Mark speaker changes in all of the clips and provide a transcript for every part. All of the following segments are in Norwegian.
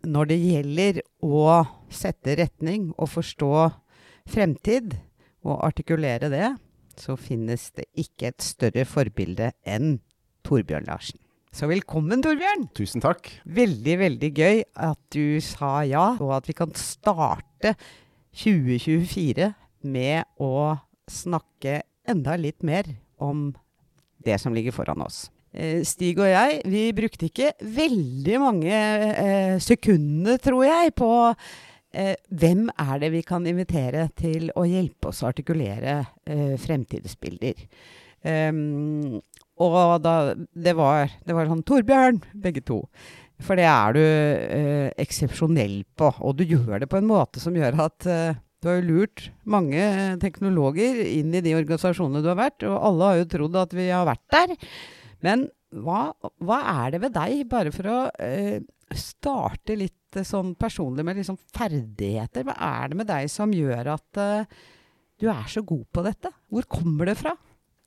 Speaker 1: Når det gjelder å sette retning og forstå fremtid, og artikulere det, så finnes det ikke et større forbilde enn Torbjørn Larsen. Så velkommen, Torbjørn.
Speaker 2: Tusen takk.
Speaker 1: Veldig, veldig gøy at du sa ja, og at vi kan starte 2024 med å snakke enda litt mer om det som ligger foran oss. Eh, Stig og jeg, vi brukte ikke veldig mange eh, sekunder, tror jeg, på eh, hvem er det vi kan invitere til å hjelpe oss å artikulere eh, fremtidsbilder. Um, og da, det var, det var sånn Torbjørn, begge to. For det er du eh, eksepsjonell på. Og du gjør det på en måte som gjør at eh, du har lurt mange teknologer inn i de organisasjonene du har vært, og alle har jo trodd at vi har vært der. Men hva, hva er det ved deg, bare for å eh, starte litt eh, sånn personlig med liksom ferdigheter, hva er det med deg som gjør at eh, du er så god på dette? Hvor kommer det fra?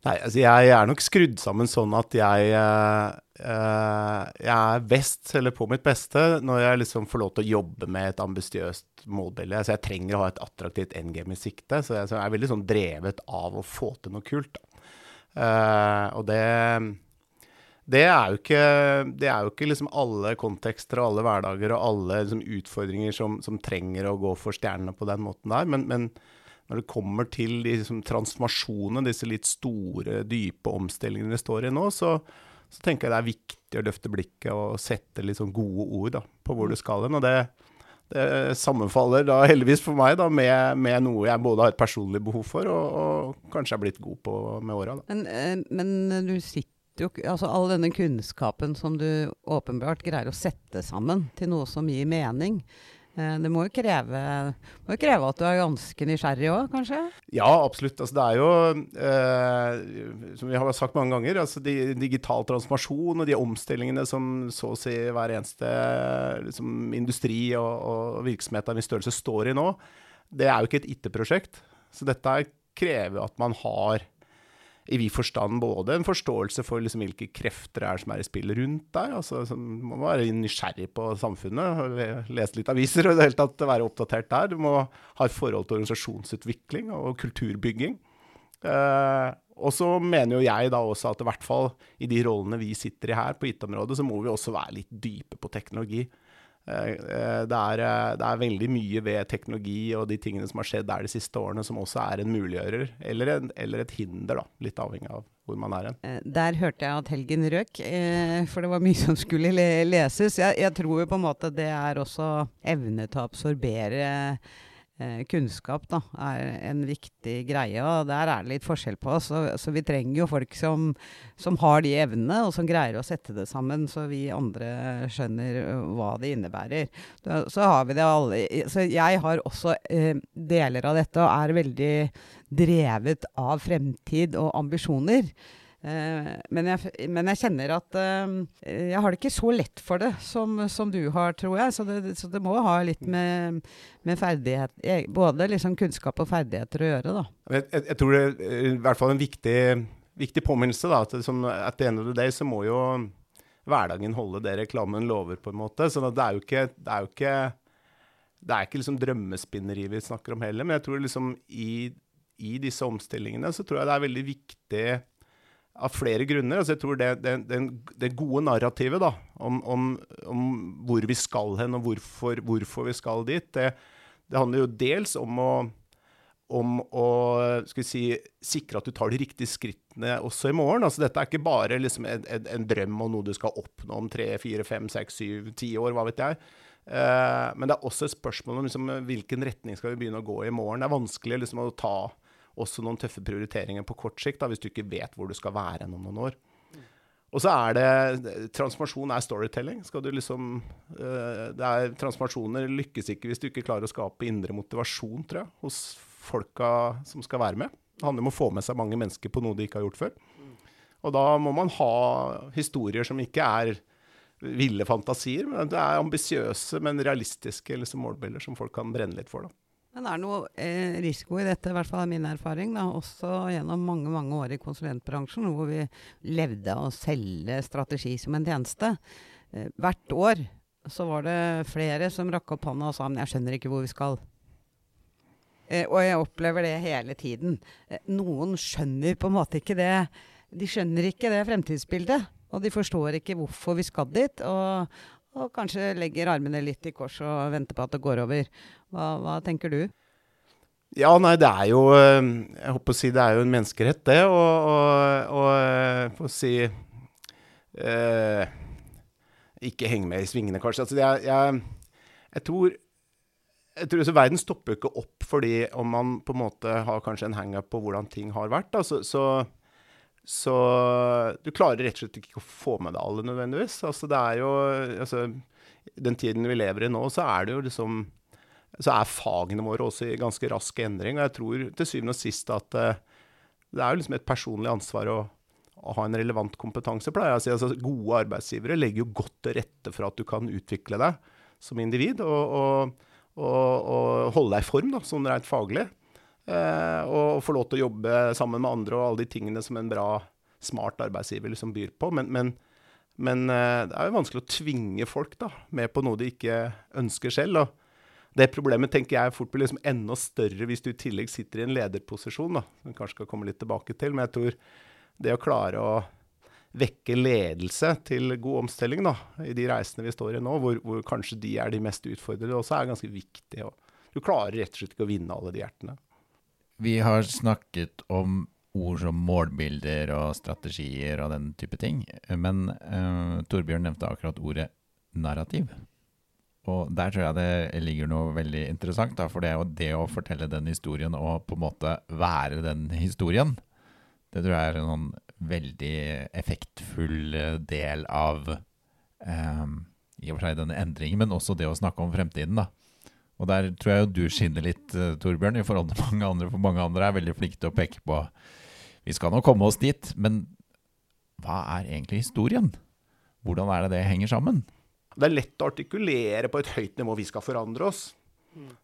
Speaker 2: Nei, altså jeg er nok skrudd sammen sånn at jeg, uh, jeg er best, eller på mitt beste, når jeg liksom får lov til å jobbe med et ambisiøst målbilde. Altså jeg trenger å ha et attraktivt endgame i sikte. Så jeg, så jeg, er veldig sånn drevet av å få til noe kult. Uh, og det det er jo ikke, er jo ikke liksom alle kontekster og alle hverdager og alle liksom utfordringer som, som, trenger å gå for stjernene på den måten der. Men, men når det kommer til liksom, transformasjonene, disse litt store, dype omstillingene vi står i nå, så, så, tenker jeg det er viktig å løfte blikket og sette litt sånn gode ord da, på hvor du skal hen. Og det, det, sammenfaller da heldigvis for meg da, med, med, noe jeg både har et personlig behov for, og, og kanskje er blitt god på med åra.
Speaker 1: Eh, men du sitter jo altså All denne kunnskapen som du åpenbart greier å sette sammen til noe som gir mening. Eh, det må jo kreve, må jo kreve at du er ganske nysgjerrig òg, kanskje?
Speaker 2: Ja, absolutt. Altså, det er jo, eh, som vi har sagt mange ganger, altså, de, digital transformasjon og de omstillingene som så å si hver eneste liksom, industri og, og virksomhet av en størrelse står i nå, det er jo ikke et IT-prosjekt. Så dette krever at man har i vid forstand både en forståelse for liksom hvilke krefter er som er i spill rundt deg. altså Man må være nysgjerrig på samfunnet, lese litt aviser og i det hele tatt være oppdatert der. Du må ha et forhold til organisasjonsutvikling og kulturbygging. Eh, og så mener jo jeg da også at i hvert fall i de rollene vi sitter i her på IT-området, så må vi også være litt dype på teknologi. Eh, eh, det er, eh, det er, veldig mye ved teknologi og de tingene som har skjedd der de siste årene, som også er en muliggjører, eller, en, eller et hinder, da, litt avhengig av hvor man er hen.
Speaker 1: Der hørte jeg at helgen røk, for det var mye som skulle leses. Jeg, jeg tror jo på en måte det er også evne til å absorbere Eh, kunnskap da, er en viktig greie, og der er det litt forskjell på oss. Så, så vi trenger jo folk som, som, har de evnene, og som greier å sette det sammen, så vi andre skjønner hva det innebærer. Da, så har vi det alle Så jeg har også eh, deler av dette, og er veldig drevet av fremtid og ambisjoner. Uh, men, jeg, men, jeg, kjenner at uh, jeg har det ikke så lett for det som, som du har, tror jeg. Så det, så det, må ha litt med, med ferdighet Både liksom kunnskap og ferdigheter å gjøre, da.
Speaker 2: Jeg, jeg, jeg tror det er i hvert fall en viktig, viktig påminnelse. da, at som, At the end of the day så må jo hverdagen holde det reklamen lover, på en måte. Så det er jo ikke, det er jo ikke, det er ikke liksom drømmespinneri vi snakker om heller. Men jeg tror liksom i, i disse omstillingene så tror jeg det er veldig viktig av flere grunner. Altså jeg tror det, det, det, det gode narrativet da, om, om, om, hvor vi skal hen, og hvorfor, hvorfor vi skal dit, det, handler jo dels om å, om å si, sikre at du tar de riktige skrittene også i morgen. Altså, dette er ikke bare liksom en, en, en, drøm og noe du skal oppnå om tre, fire, fem, seks, syv, ti år, hva vet jeg. Uh, men det er også et spørsmål om liksom, hvilken retning skal vi begynne å gå i morgen. Det er vanskelig liksom, å ta også noen tøffe prioriteringer på kort sikt, da, hvis du ikke vet hvor du skal være om noen år. Og så er det Transformasjon er storytelling. Skal du liksom uh, det er, Transformasjoner lykkes ikke hvis du ikke klarer å skape indre motivasjon, tror jeg, hos folka som skal være med. Det handler om å få med seg mange mennesker på noe de ikke har gjort før. Og da må man ha historier som ikke er ville fantasier, men det er ambisiøse, men realistiske liksom, målbilder som folk kan brenne litt for. da.
Speaker 1: Men er det noe eh, risiko i dette, i hvert fall er min erfaring, da, også gjennom mange mange år i konsulentbransjen, hvor vi levde av å selge strategi som en tjeneste. Eh, hvert år så var det flere som rakk opp hånda og sa men jeg skjønner ikke hvor vi skal. Eh, og jeg opplever det hele tiden. Eh, noen skjønner på en måte ikke det. De skjønner ikke det fremtidsbildet. Og de forstår ikke hvorfor vi skal dit. Og, og kanskje legger armene litt i kors og venter på at det går over. Hva, hva, tenker du?
Speaker 2: Ja, nei, det er jo eh, Jeg håper å si det er jo en menneskerett, det. og få si eh, Ikke henge med i svingene, kanskje. Altså, jeg, jeg, jeg tror jeg tror så Verden stopper ikke opp fordi om man på en måte har kanskje en hangup på hvordan ting har vært. Da. Så, så, så, du klarer rett og slett ikke å få med deg alle nødvendigvis. Altså, det er jo altså, Den tiden vi lever i nå, så er det jo liksom Så er fagene våre også i ganske rask endring. Og jeg tror til syvende og sist at uh, det er jo liksom et personlig ansvar å, å ha en relevant kompetanse, pleier jeg å si. Altså, gode arbeidsgivere legger jo godt til rette for at du kan utvikle deg som individ. og, og, og holde deg i form, da, sånn rent faglig. Eh, og få lov til å jobbe sammen med andre og alle de tingene som en bra, smart arbeidsgiver liksom byr på. Men, men, men eh, det er jo vanskelig å tvinge folk da, med på noe de ikke ønsker selv. Og det problemet tenker jeg fort blir liksom enda større hvis du i tillegg sitter i en lederposisjon, da, som vi kanskje skal komme litt tilbake til. Men jeg tror det å klare å vekke ledelse til god omstilling da, i de reisene vi står i nå, hvor, hvor kanskje de er de mest utfordrede, også er ganske viktig. Og du klarer rett og slett ikke å vinne alle de hjertene.
Speaker 3: Vi har snakket om ord som målbilder og strategier og den type ting. Men uh, Torbjørn nevnte akkurat ordet narrativ. Og der tror jeg det ligger noe veldig interessant. Da, for det det å fortelle den historien og på en måte være den historien, det tror jeg er en sånn veldig effektfull del av um, i og for seg denne endringen, men også det å snakke om fremtiden. da. Og der tror jeg jo du skinner litt, uh, Torbjørn, i forhold til mange andre. For mange andre er veldig flinke til å peke på Vi skal nå komme oss dit, men hva er egentlig historien? Hvordan er det det henger sammen?
Speaker 2: Det er lett å artikulere på et høyt nivå vi skal forandre oss.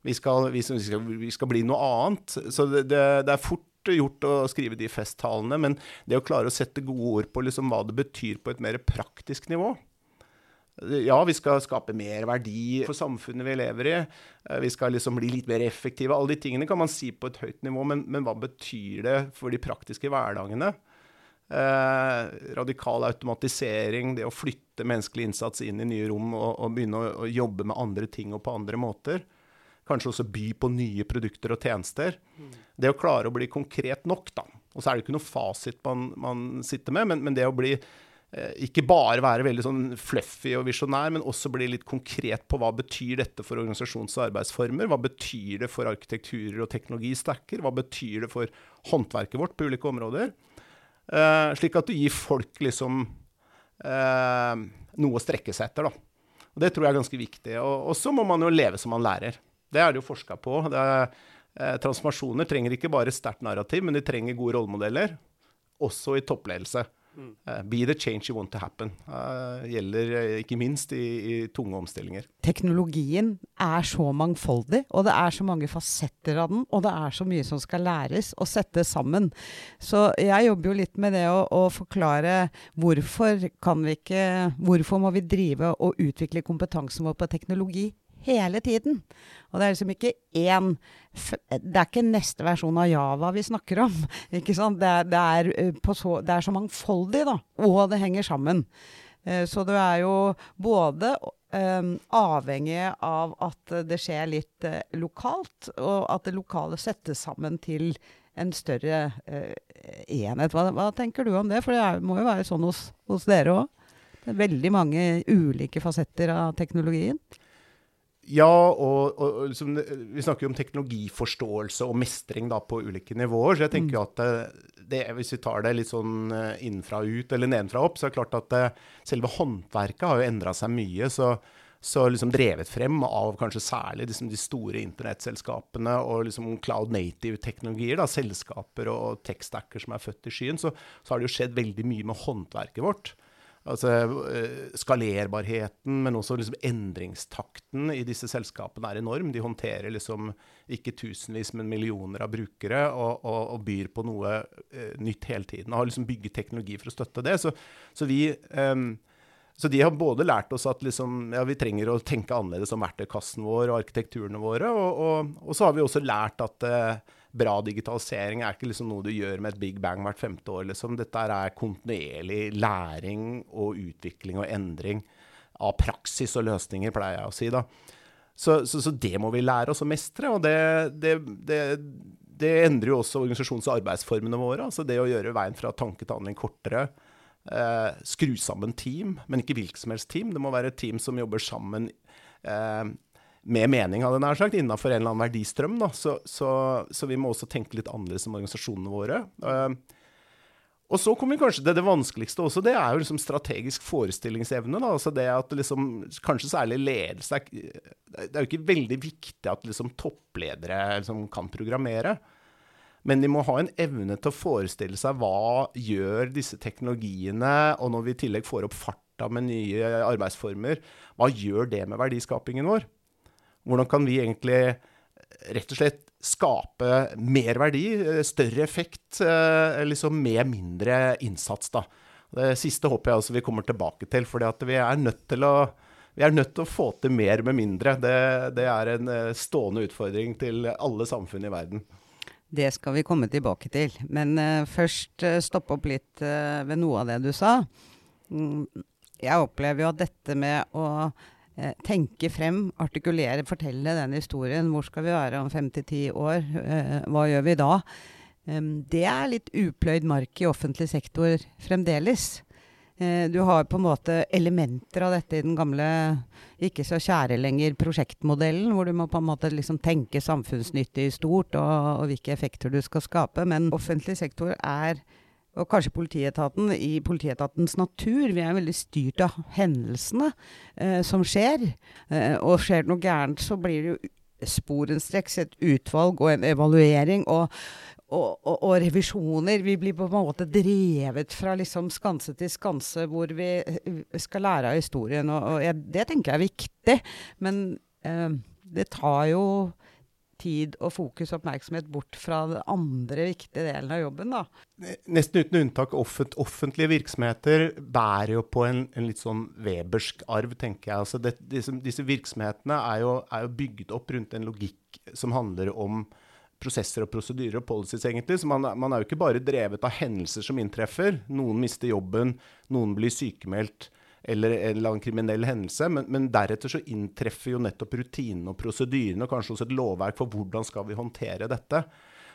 Speaker 2: Vi skal, vi skal, vi skal bli noe annet. Så det, det, det, er fort gjort å skrive de festtalene, men det å klare å sette gode ord på liksom hva det betyr på et mer praktisk nivå, ja, vi skal skape mer verdi for samfunnet vi lever i. Eh, vi skal liksom bli litt mer effektive. Alle de tingene kan man si på et høyt nivå, men, men hva betyr det for de praktiske hverdagene? Eh, radikal automatisering, det å flytte menneskelig innsats inn i nye rom og, og begynne å, å, jobbe med andre ting og på andre måter. Kanskje også by på nye produkter og tjenester. Mm. Det å klare å bli konkret nok, da. Og så er det ikke noe fasit man, man sitter med, men, men det å bli ikke bare være veldig sånn fluffy og visjonær, men også bli litt konkret på hva betyr dette for organisasjons- og arbeidsformer? Hva betyr det for arkitekturer og teknologistacker? Hva betyr det for håndverket vårt på ulike områder? Uh, slik at du gir folk liksom uh, noe å strekke seg etter. Da. Og Det tror jeg er ganske viktig. Og, så må man jo leve som man lærer. Det er det jo forska på. Er, uh, transformasjoner trenger ikke bare sterkt narrativ, men de trenger gode rollemodeller, også i toppledelse. Uh, be the change you want to happen. Uh, gjelder uh, ikke minst i, i, tunge omstillinger.
Speaker 1: Teknologien er så mangfoldig, og det er så mange fasetter av den. Og det er så mye som skal læres og settes sammen. Så jeg jobber jo litt med det å, å forklare hvorfor kan vi ikke Hvorfor må vi drive og utvikle kompetansen vår på teknologi hele tiden. Og det er liksom ikke én Det er ikke neste versjon av Java vi snakker om. ikke sant? Det det er, eh, så, det er så mangfoldig, da. Og det henger sammen. Eh, så du er jo både um, avhengig av at det skjer litt lokalt, og at det lokale settes sammen til en større enhet. Hva, hva, tenker du om det? For det er, må jo være sånn hos, hos dere òg? Det er veldig mange ulike fasetter av teknologien.
Speaker 2: Ja, og, og, liksom, vi snakker jo om teknologiforståelse og mestring da, på ulike nivåer. Så jeg tenker jo at det, det, hvis vi tar det litt sånn eh, innenfra og ut eller nedenfra og opp, så er det klart at det, selve håndverket har jo endra seg mye. så så liksom drevet frem av kanskje særlig liksom de store internettselskapene og liksom cloud native-teknologier, da, selskaper og tech-stacker som er født i skyen, så, så, har det jo skjedd veldig mye med håndverket vårt. Altså eh, Skalerbarheten, men også liksom endringstakten i disse selskapene er enorm. De håndterer liksom ikke tusenvis, men millioner av brukere og, og, og byr på noe eh, nytt hele tiden. Og har liksom bygget teknologi for å støtte det. Så, så vi eh, så de har både lært oss at liksom, ja, vi trenger å tenke annerledes om verktøykassen vår og arkitekturene våre, og, og, så har vi også lært at uh, bra digitalisering er ikke liksom noe du gjør med et big bang hvert femte år. Liksom. Dette er kontinuerlig læring og utvikling og endring av praksis og løsninger, pleier jeg å si. da. Så, så, så det må vi lære oss å mestre, og det, det, det, det endrer jo også organisasjons- og arbeidsformene våre. altså Det å gjøre veien fra tanke til handling kortere eh, skru sammen team, men ikke hvilket som helst team. Det må være et team som jobber sammen eh, med mening, hadde jeg nær sagt, innafor en eller annen verdistrøm. Så, så, så, vi må også tenke litt annerledes om organisasjonene våre. Eh, og så kommer kanskje det, det vanskeligste også, det er jo liksom strategisk forestillingsevne. Da. Altså det at liksom, kanskje særlig ledelse er, Det er jo ikke veldig viktig at liksom toppledere liksom kan programmere. Men de må ha en evne til å forestille seg hva gjør disse teknologiene, og når vi i tillegg får opp farta med nye arbeidsformer, hva gjør det med verdiskapingen vår? Hvordan kan vi egentlig rett og slett skape mer verdi, større effekt, eh, liksom med mindre innsats, da. Det siste håper jeg også vi kommer tilbake til, for vi vi er nødt til å få til mer med mindre. Det, det er en eh, stående utfordring til alle samfunn i verden.
Speaker 1: Det skal vi komme tilbake til. Men uh, først uh, stoppe opp litt uh, ved noe av det du sa. Mm, jeg opplever jo at dette med å tenke frem, artikulere, fortelle den historien Hvor skal vi være om fem til ti år? hva gjør vi da? Um, det er litt upløyd mark i offentlig sektor fremdeles. Eh, du har på en måte elementer av dette i den gamle, ikke så kjære lenger, prosjektmodellen, hvor du må på en måte liksom tenke samfunnsnyttig i stort og, og, hvilke effekter du skal skape. Men offentlig sektor er, og kanskje politietaten, i politietatens natur, vi er veldig styrt av hendelsene eh, som skjer. Eh, og skjer det noe gærent, så blir det jo sporenstreks et utvalg og en evaluering. Og, og, og, og, revisjoner. Vi blir på en måte drevet fra liksom skanse til skanse hvor vi eh, skal lære av historien. Og, og jeg, det tenker jeg er viktig. Men eh, det tar jo tid og fokus og oppmerksomhet bort fra den andre viktige delen av jobben. da.
Speaker 2: Nesten uten unntak offent, offentlige virksomheter bærer jo på en, en, litt sånn webersk arv, tenker jeg. Altså det, disse, disse, virksomhetene er jo, er jo bygd opp rundt en logikk som handler om prosesser og prosedyrer og policies, egentlig. Så man, man, er jo ikke bare drevet av hendelser som inntreffer. Noen mister jobben, noen blir sykemeldt eller en eller annen kriminell hendelse. Men, men deretter så inntreffer jo nettopp rutinene og prosedyrene, og kanskje også et lovverk for hvordan skal vi håndtere dette.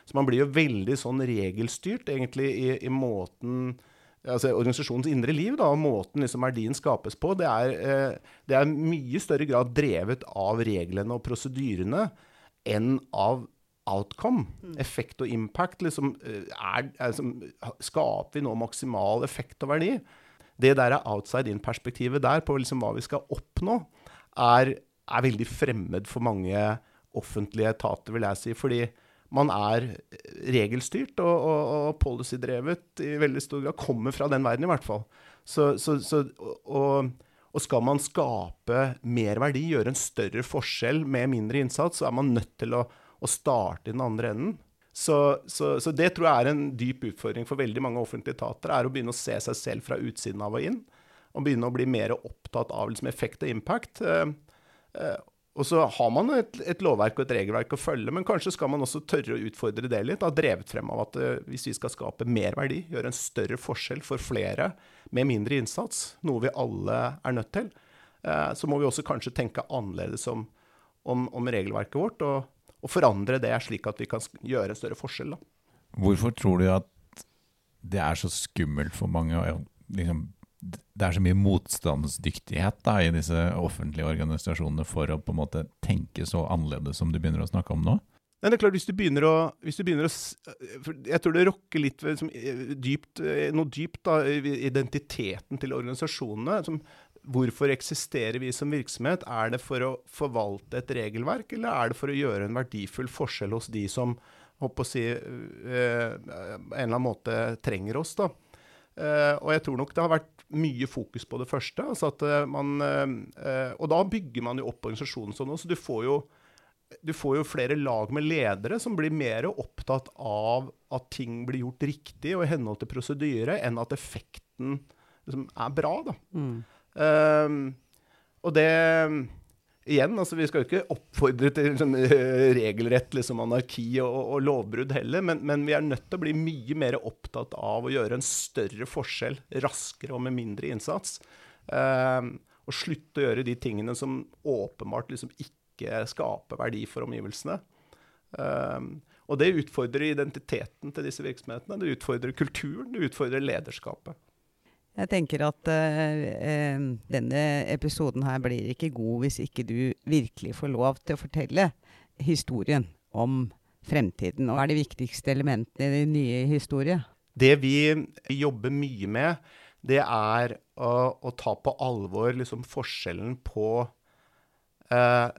Speaker 2: Så man blir jo veldig sånn regelstyrt, egentlig, i, i måten altså organisasjonens indre liv da, og måten liksom verdien skapes på, det er, eh, det er mye større grad drevet av reglene og prosedyrene enn av outcome, mm. effekt og impact, liksom, eh, er, er, liksom, Skaper vi nå maksimal effekt og verdi? Det der er outside in-perspektivet der på liksom hva vi skal oppnå, er, er, veldig fremmed for mange offentlige etater, vil jeg si. Fordi man er regelstyrt og, og, og policydrevet i veldig stor grad. Kommer fra den verden, i hvert fall. Så, så, så, og, og skal man skape mer verdi, gjøre en større forskjell med mindre innsats, så er man nødt til å å starte i den andre enden. Så, så, så, det tror jeg er en dyp utfordring for veldig mange offentlige etater. er Å begynne å se seg selv fra utsiden av og inn. Og begynne å bli mer opptatt av liksom, effekt og impact. Eh, eh, og så har man et, et, lovverk og et regelverk å følge, men kanskje skal man også tørre å utfordre det litt. Da, drevet frem av at eh, hvis vi skal skape mer verdi, gjøre en større forskjell for flere med mindre innsats, noe vi alle er nødt til, så må vi også kanskje tenke annerledes om, om, om regelverket vårt. og og forandre det slik at vi kan gjøre større forskjell. Da.
Speaker 3: Hvorfor tror du at det er så skummelt for mange liksom, det er så mye motstandsdyktighet da, i disse offentlige organisasjonene for å på en måte tenke så annerledes som du begynner å snakke om nå?
Speaker 2: Men det er klart, hvis du begynner å, hvis du begynner å Jeg tror det rokker litt ved liksom, dypt, noe dypt da, identiteten til organisasjonene. Som, hvorfor eksisterer vi som virksomhet? Er det for å forvalte et regelverk, eller er det for å gjøre en verdifull forskjell hos de som håper å si, uh, en eller annen måte trenger oss? da? Uh, og jeg tror nok det har vært mye fokus på det første. Altså man, uh, og da bygger man jo opp organisasjonen sånn. Så du får jo du får jo flere lag med ledere som blir mer opptatt av at ting blir gjort riktig og i henhold til prosedyre, enn at effekten liksom er bra. Da. Mm. Um, og det Igjen, altså vi skal jo ikke oppfordre til sånn regelrett liksom, anarki og, og lovbrudd heller, men, men, vi er nødt til å bli mye mer opptatt av å gjøre en større forskjell raskere og med mindre innsats. Um, og slutte å gjøre de tingene som åpenbart liksom ikke skaper verdi for omgivelsene. Um, og det utfordrer identiteten til disse virksomhetene. Det utfordrer kulturen, det utfordrer lederskapet.
Speaker 1: Jeg tenker at uh, denne episoden her blir ikke god hvis ikke du virkelig får lov til å fortelle historien om fremtiden. Hva er de viktigste elementene i din nye historie?
Speaker 2: Det vi jobber mye med, det er å, å ta på alvor liksom forskjellen på uh,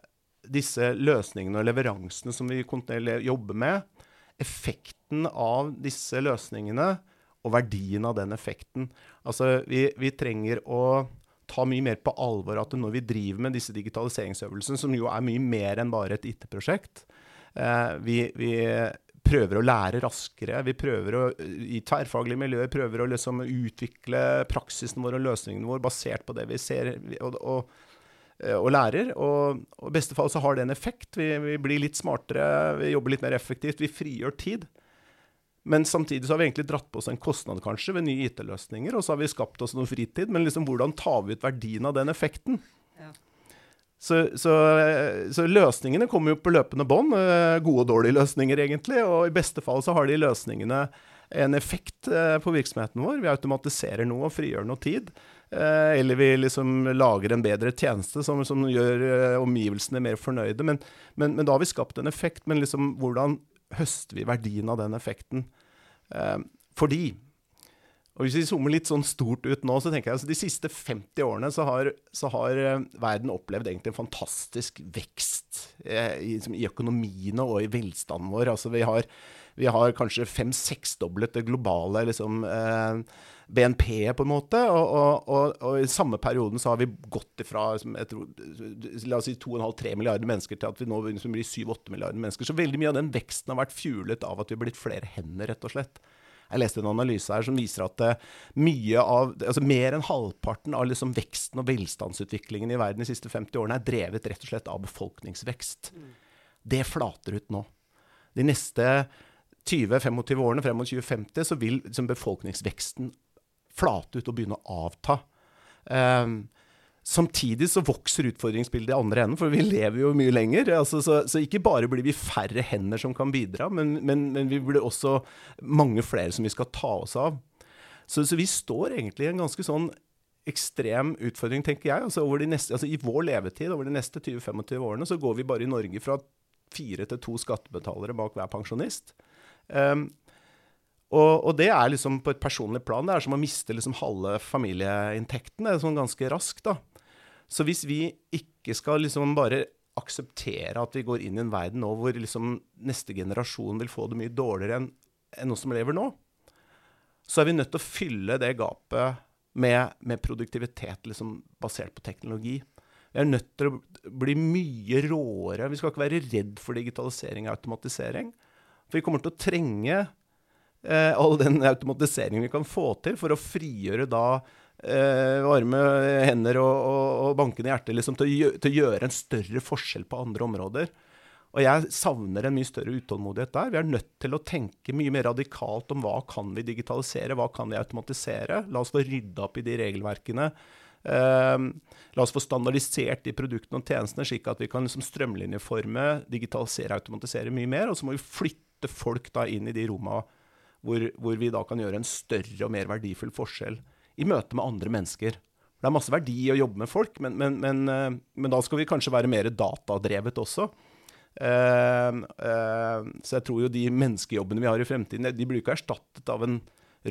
Speaker 2: disse løsningene og leveransene som vi kontinuerlig jobber med, effekten av disse løsningene og verdien av den effekten. Altså, vi, vi trenger å ta mye mer på alvor at når vi driver med disse digitaliseringsøvelsene, som jo er mye mer enn bare et IT-prosjekt eh, vi, vi, prøver å lære raskere. Vi prøver å, i tverrfaglige miljøer prøver å liksom utvikle praksisen vår og løsningene våre basert på det vi ser. og, og Eh, og lærer. Og, og, i beste fall så har det en effekt. Vi, vi, blir litt smartere, vi jobber litt mer effektivt, vi frigjør tid. Men samtidig så har vi egentlig dratt på oss en kostnad kanskje ved nye IT-løsninger, og så har vi skapt oss noe fritid. Men liksom, hvordan tar vi ut verdien av den effekten? Ja. Så, så, så, løsningene kommer jo på løpende bånd. Eh, gode og dårlige løsninger, egentlig. Og i beste fall så har de løsningene en effekt eh, på virksomheten vår. Vi automatiserer noe og frigjør noe tid. Eh, eller vi liksom lager en bedre tjeneste som, som gjør omgivelsene mer fornøyde. Men, men, men, da har vi skapt en effekt. Men liksom, hvordan høster vi verdien av den effekten? Uh, fordi og Hvis vi zoomer litt sånn stort ut nå, så tenker jeg altså de siste 50 årene så har, så har verden opplevd egentlig en fantastisk vekst i, liksom, i økonomiene og i velstanden vår. Altså vi har, vi har kanskje fem-seksdoblet det globale liksom, eh, BNP, på en måte. Og, og, og, og, i samme perioden så har vi gått ifra tror, la oss si 2,5-3 milliarder mennesker til at vi nå blir 7-8 milliarder mennesker. Så veldig mye av den veksten har vært fuelet av at vi har blitt flere hender, rett og slett. Jeg leste en analyse her som viser at uh, mye av, altså mer enn halvparten av liksom veksten og velstandsutviklingen i verden de siste 50 årene er drevet rett og slett av befolkningsvekst. Det flater ut nå. De neste 20-25 årene frem mot 2050 så vil liksom, befolkningsveksten flate ut og begynne å avta. Um, Samtidig så vokser utfordringsbildet i andre enden, for vi lever jo mye lenger. Altså, så, så, ikke bare blir vi færre hender som kan bidra, men, men, men, vi blir også mange flere som vi skal ta oss av. Så, så vi står egentlig i en ganske sånn ekstrem utfordring, tenker jeg. Altså, neste, altså, I vår levetid, over de neste 20-25 årene, så går vi bare i Norge fra fire til to skattebetalere bak hver pensjonist. Um, og, og, det er liksom på et personlig plan. Det er som å miste liksom halve er sånn ganske raskt, da. Så hvis vi ikke skal liksom bare akseptere at vi går inn i en verden nå hvor liksom neste generasjon vil få det mye dårligere enn en oss som lever nå, så er vi nødt til å fylle det gapet med, med produktivitet liksom basert på teknologi. Vi er nødt til å bli mye råere. Vi skal ikke være redd for digitalisering og automatisering. For vi kommer til å trenge all den automatiseringen vi kan få til for å frigjøre da eh, varme hender og, og, og bankende hjerte liksom, til, å, til, å, gjøre en større forskjell på andre områder. Og jeg savner en mye større utålmodighet der. Vi er nødt til å tenke mye mer radikalt om hva kan vi digitalisere, hva kan vi automatisere. La oss få rydda opp i de regelverkene. Uh, la oss få standardisert de produktene og tjenestene, slik at vi kan liksom strømlinjeforme, digitalisere, automatisere mye mer. Og så må vi flytte folk da inn i de rommene hvor, hvor, vi da kan gjøre en større og mer verdifull forskjell i møte med andre mennesker. Det er masse verdi i å jobbe med folk, men, men, men, eh, men da skal vi kanskje være mer datadrevet også. Uh, uh, så jeg tror jo de menneskejobbene vi har i fremtiden, de blir ikke erstattet av en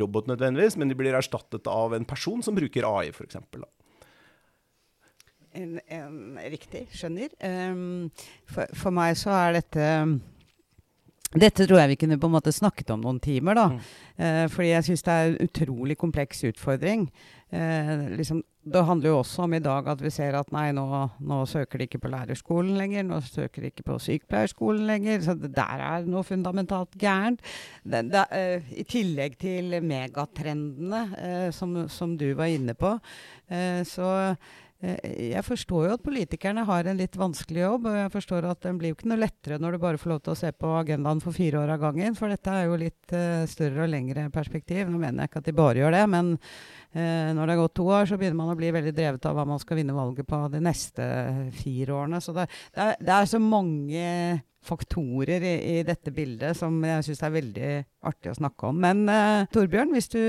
Speaker 2: robot nødvendigvis, men de blir erstattet av en person som bruker AI, f.eks.
Speaker 1: En, en, riktig, skjønner. Um, for, for, meg så er dette dette tror jeg vi kunne på en måte snakket om noen timer, da. Mm. Eh, fordi jeg syns det er en utrolig kompleks utfordring. Eh, liksom, det handler jo også om i dag at vi ser at nei, nå, nå, søker de ikke på lærerskolen lenger. Nå søker de ikke på sykepleierskolen lenger. Så det der er noe fundamentalt gærent. Det, det, eh, I tillegg til megatrendene eh, som, som, du var inne på, eh, så jeg forstår jo at politikerne har en litt vanskelig jobb, og jeg forstår at den blir jo ikke noe lettere når du bare får lov til å se på agendaen for fire år av gangen, for dette er jo litt uh, større og lengre perspektiv. Nå mener jeg ikke at de bare gjør det, men uh, når det har gått to år, så begynner man å bli veldig drevet av hva man skal vinne valget på de neste fire årene. Så det, det, er, det er, så mange faktorer i, i dette bildet som jeg syns er veldig artig å snakke om. Men uh, Torbjørn, hvis du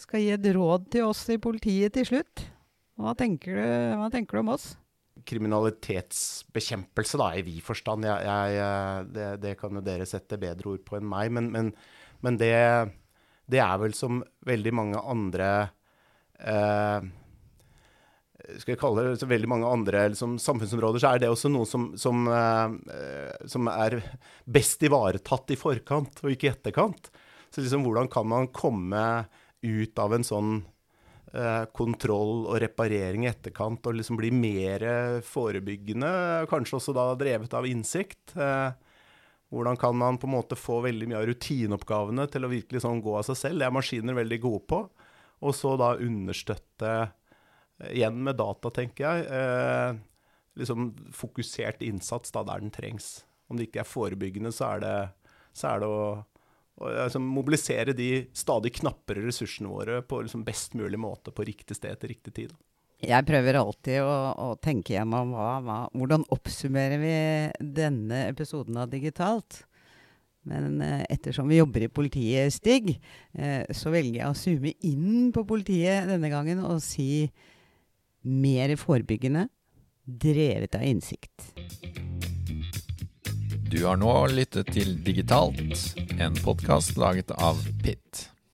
Speaker 1: skal gi et råd til oss i politiet til slutt? Hva tenker du, hva tenker du om oss?
Speaker 2: kriminalitetsbekjempelse, da, i vid forstand. Jeg, jeg, eh, det, det, kan jo dere sette bedre ord på enn meg. Men, men, men det, det, er vel som veldig mange andre eh, Skal jeg kalle det veldig mange andre liksom, samfunnsområder, så er det også noe som, som, eh, som er best ivaretatt i forkant og ikke i etterkant. Så liksom, hvordan kan man komme ut av en sånn kontroll og reparering i etterkant og liksom bli mer forebyggende. Kanskje også da drevet av innsikt. Eh, hvordan kan man på en måte få veldig mye av rutineoppgavene til å virkelig sånn gå av seg selv? Det er maskiner veldig gode på. Og så da understøtte, eh, igjen med data, tenker jeg, liksom fokusert innsats da der den trengs. Om det ikke er forebyggende, så er det, så er det å altså, mobilisere de stadig knappere ressursene våre på liksom best mulig måte på riktig sted til riktig tid.
Speaker 1: Jeg prøver alltid å, å tenke gjennom hva, hva, hvordan oppsummerer vi denne episoden av Digitalt. Men eh, ettersom vi jobber i politiet, Stig, eh, så velger jeg å zoome inn på politiet denne gangen og si mer forebyggende, drevet av innsikt.
Speaker 3: Du har nå lyttet til Digitalt, en podkast laget av Pitt.